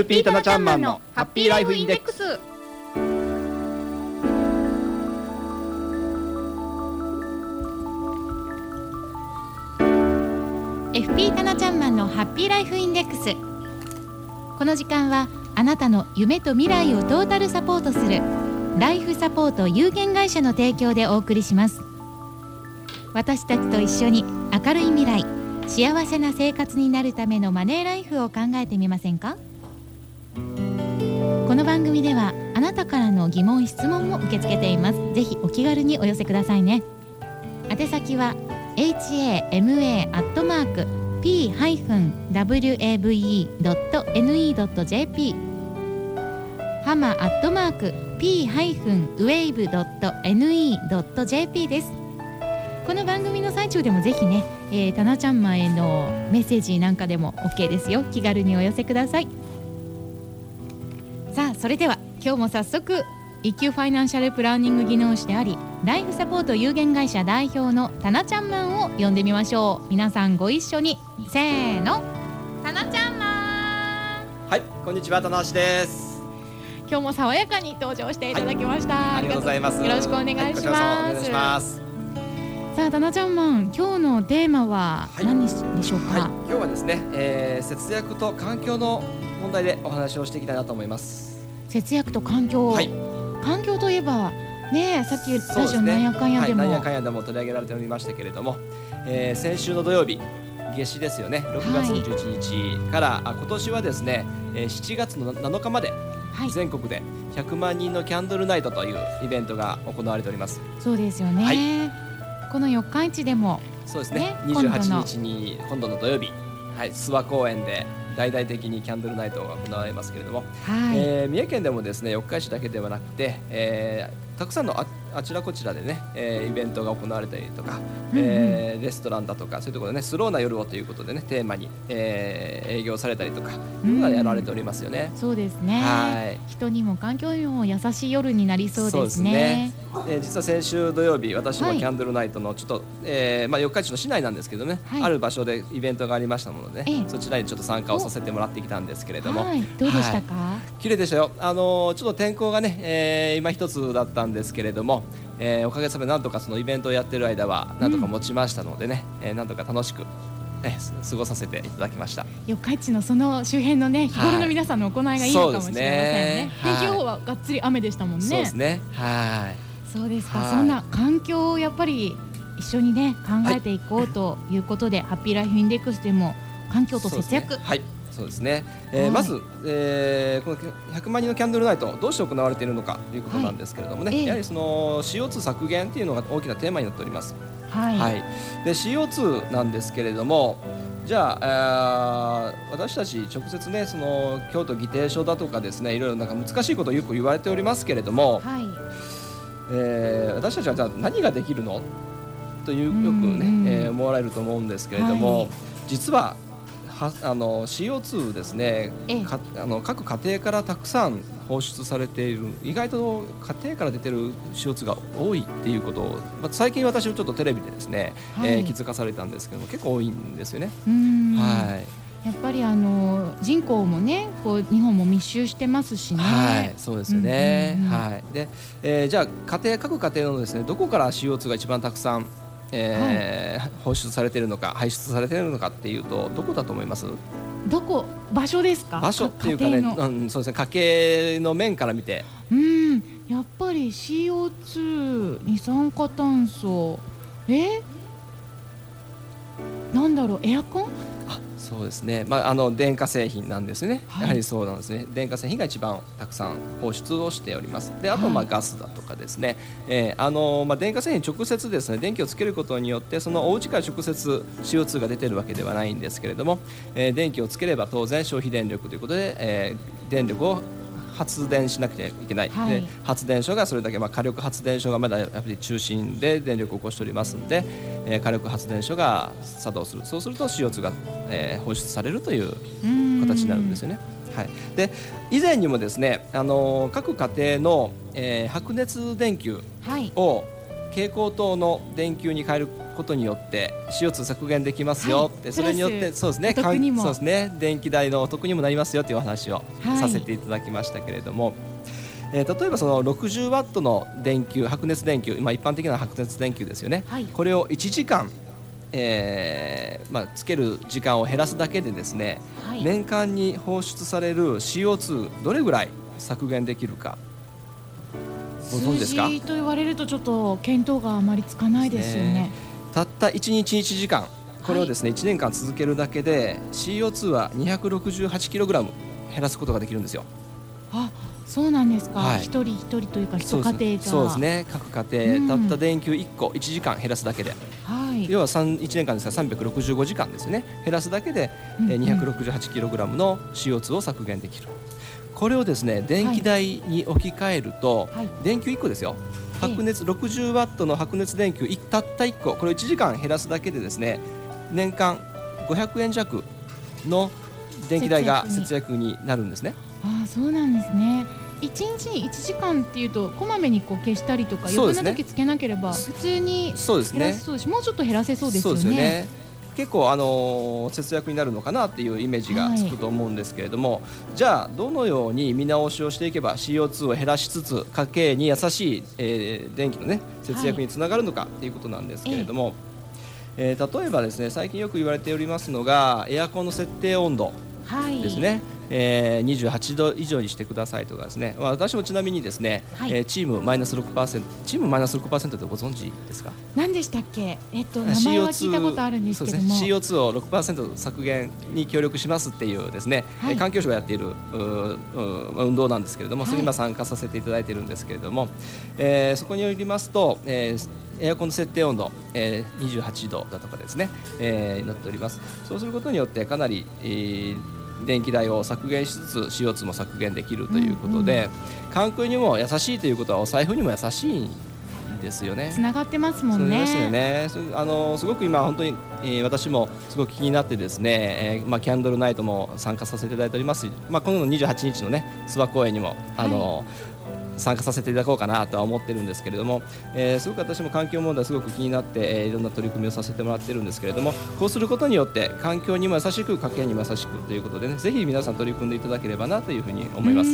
FP タナちゃんマンのハッピーライフインデックス「FP タナちゃんマンのハッピーライフインデックス」この時間はあなたの夢と未来をトータルサポートする。ライフサポート有限会社の提供でお送りします。私たちと一緒に明るい未来幸せな生活になるためのマネーライフを考えてみませんか？この番組ではあなたからの疑問質問も受け付けています。ぜひお気軽にお寄せくださいね。宛先は hama.p-wave.ne.jp ハマアットマーク p-wave.ne.jp です。この番組の最中でもぜひね、えー、タナちゃんマンへのメッセージなんかでも OK ですよ。気軽にお寄せください。それでは今日も早速一級ファイナンシャルプランニング技能士でありライフサポート有限会社代表のタナちゃんマンを呼んでみましょう。皆さんご一緒に。せーの。タナちゃんマン。はいこんにちは棚橋です。今日も爽やかに登場していただきました、はい、ありがとう。ございます。よろしくお願いします、はい、さあタナちゃんマン今日のテーマは何でしょうか、はい、今日はですね、えー、節約と環境の問題でお話をしていきたいなと思います節約と環境、はい、環境といえばねさっきラジオなんやかんやでも、ねはい、なんやかんやでも取り上げられておりましたけれども、えー、先週の土曜日夏至ですよね。6月21日から、はい、あ今年はですね、えー、7月の7日まで全国で100万人のキャンドルナイトというイベントが行われております。そうですよね、はい、この四日市でもそうですね。ね28日に今度の土曜日はい諏訪公園で大々的にキャンドルナイトが行われますけれども、はい、えー、三重県でもですね四日市だけではなくて、えー、たくさんのああちらこちらでね、えー、イベントが行われたりとか、うんうん、えー、レストランだとかそういうところでねスローな夜をということでねテーマに、えー、営業されたりとかいうのがやられておりますよね。うん、そうですね。はい。人にも環境にも優しい夜になりそうですね。そうですね。えー、実は先週土曜日私もキャンドルナイトのちょっと、はい、えー、まあ四日市の市内なんですけどね、はい、ある場所でイベントがありましたので、ね、そちらにちょっと参加をさせてもらってきたんですけれども、はい、どうでしたか？はい、綺麗でしたよ。あのちょっと天候がね、えー、今一つだったんですけれども。えー、おかげさまでなんとかそのイベントをやってる間はなんとか持ちましたのでね、うん、えー、なんとか楽しくえ過ごさせていただきました。四日市のその周辺のね日頃の皆さんの行いがいいのかもしれませんね,、はい、天気予報はがっつり雨でしたもんね。そうですね。はい。そうですか。そんな環境をやっぱり一緒にね考えていこうということで、はい、ハッピーライフインデックスでも環境と節約、はいそうですね、えー、はい、まず、えー、この100万人のキャンドルナイトどうして行われているのかということなんですけれどもね、はい、やはりその CO2 削減っていうのが大きなテーマになっております。はい、はい、で CO2 なんですけれどもじゃあ、えー、私たち直接ねその京都議定書だとかですねいろいろなんか難しいことをよく言われておりますけれども、はい。えー、私たちはじゃあ何ができるの？というよくね、えー、思われると思うんですけれども、はい、実ははあの CO2 ですね、かあの各家庭からたくさん放出されている意外と家庭から出てる CO2 が多いっていうことを、まあ、最近私ちょっとテレビでですね、はい、えー、気づかされたんですけども結構多いんですよね。はいやっぱりあの人口もね、こう日本も密集してますしね。はい、そうですよね。はい。で、えー、じゃあ家庭各家庭のですね、どこから CO2 が一番たくさんえー、はい、放出されているのか排出されているのかっていうとどこだと思います？どこ？場所ですか？場所っていうかね、うん、そうですね。家計の面から見て。うん。やっぱり CO2 二酸化炭素。え？なんだろう？エアコン？そうですね、まあ、あの電化製品なんですね、はい、やはりそうなんですね、電化製品が一番たくさん放出をしております、であとまあガスだとかですね、はい、えー、あのまあ、電化製品、直接ですね電気をつけることによって、そのお家から直接 CO2 が出てるわけではないんですけれども、えー、電気をつければ当然消費電力ということで、えー、電力を発電しなくちゃいけない、はい、で発電所がそれだけ、まあ、火力発電所がまだやっぱり中心で電力を起こしておりますので、えー、火力発電所が作動する。そうすると CO2 が、えー、放出されるという形になるんですよね。はい、で以前にもですね、あのー、各家庭の、えー、白熱電球を蛍光灯の電球に変えるこことによって CO2 削減できますよ。って、はい、それによってそうですねそうですね電気代のお得にもなりますよというお話をさせていただきましたけれども。はいえー、例えばその60ワットの電球白熱電球、まあ、一般的な白熱電球ですよね、はい、これを1時間、えーまあ、つける時間を減らすだけでですね、はい、年間に放出される CO2 どれぐらい削減できるか。ご存知ですか？と言われるとちょっと見当があまりつかないですよね。ねたった1日1時間これをですね、はい、1年間続けるだけで CO2 は 268kg 減らすことができるんですよ。あそうなんですか、はい、一人一人というか一家庭がそうですね。各家庭、うん、たった電球1個1時間減らすだけで、はい、要は1年間ですから365時間ですね。減らすだけで、うんうん、268kg の CO2 を削減できる。これをですね電気代に置き換えると、はい、電球1個ですよ白熱60ワットの白熱電球たった1個これ1時間減らすだけでですね年間500円弱の電気代が節約に。なるんですね。あそうなんですね。1日に1時間っていうとこまめにこう消したりとか余分な時つけなければ普通にそうですね。そうですもうちょっと減らせそうですよね。ね結構あの節約になるのかなっていうイメージがつくと思うんですけれども、はい、じゃあどのように見直しをしていけば CO2 を減らしつつ家計に優しい、えー、電気のね節約につながるのかっていうことなんですけれども、はい、えー、例えばですね最近よく言われておりますのがエアコンの設定温度ですね。はいえー、28度以上にしてくださいとかですね、まあ、私もちなみにですね、はい、えー、チームマイナス6%チームマイナス6%ってご存知ですか？何でしたっけ、えっと、名前は聞いたことあるんですけども、ね、CO2 を6%削減に協力しますっていうですね、はい、環境省がやっている運動なんですけれども、それに今参加させていただいているんですけれども、えー、そこによりますと、えーエアコンの設定温度、えー、28度だとかですね、えー、なっております。そうすることによってかなり、えー、電気代を削減しつつ CO2 も削減できるということで、うんうん、環境にも優しいということはお財布にも優しいんですよね。つながってますもんね。ですよね。あのすごく今本当に、えー、私もすごく気になってですね、えー、まあキャンドルナイトも参加させていただいておりますし、まあ今度の28日のね諏訪公園にもあの、はい参加させていただこうかなとは思ってるんですけれども、えー、すごく私も環境問題すごく気になって、えー、いろんな取り組みをさせてもらってるんですけれどもこうすることによって環境にも優しく家計にも優しくということでねぜひ皆さん取り組んでいただければなというふうに思います。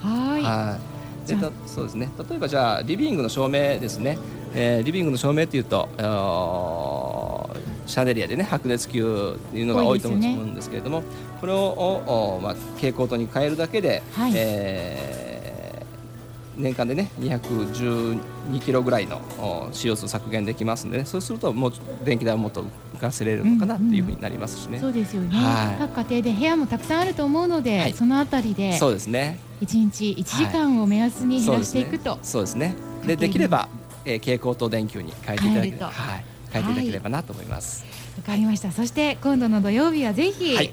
はい。はい。でそうですね。例えばじゃあリビングの照明ですね、えー、リビングの照明っていうとシャネリアでね白熱球っていうのが多いと思うんですけれども、ね、これを、まあ、蛍光灯に変えるだけで、はい、えー年間でね212キロぐらいの CO2 削減できますので、ね、そうするともう電気代をもっと浮かせれるのかなっていうふうになりますしね。うんうん、そうですよね、はい、各家庭で部屋もたくさんあると思うので、はい、そのあたりでそうですね。1日1時間を目安に減らしていくと、はい、そうですね。でできれば、えー、蛍光灯電球に変えていただければ、はい、変えていただければなと思います。わ、かりました。そして今度の土曜日はぜひ、はい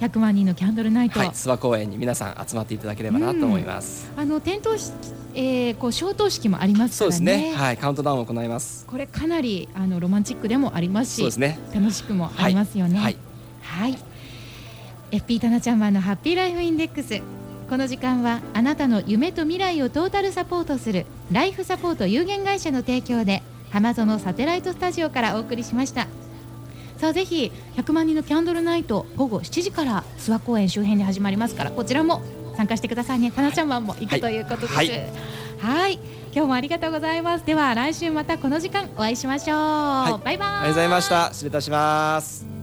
100万人のキャンドルナイト、はい、諏訪公園に皆さん集まっていただければなと思います。あの点灯し、えー、こう消灯式もありますからね。そうですね。はい、カウントダウンを行います。これかなりあのロマンチックでもありますし、そうですね。楽しくもありますよね。はい。はい。FP タナちゃんマンのハッピーライフインデックス。この時間はあなたの夢と未来をトータルサポートするライフサポート有限会社の提供で浜園サテライトスタジオからお送りしました。さあぜひ100万人のキャンドルナイト午後7時から諏訪公園周辺で始まりますからこちらも参加してくださいね。かなちゃんマンも行くということです。はい、はい、今日もありがとうございます。では来週またこの時間お会いしましょう、はい、バイバイ。ありがとうございました。失礼いたします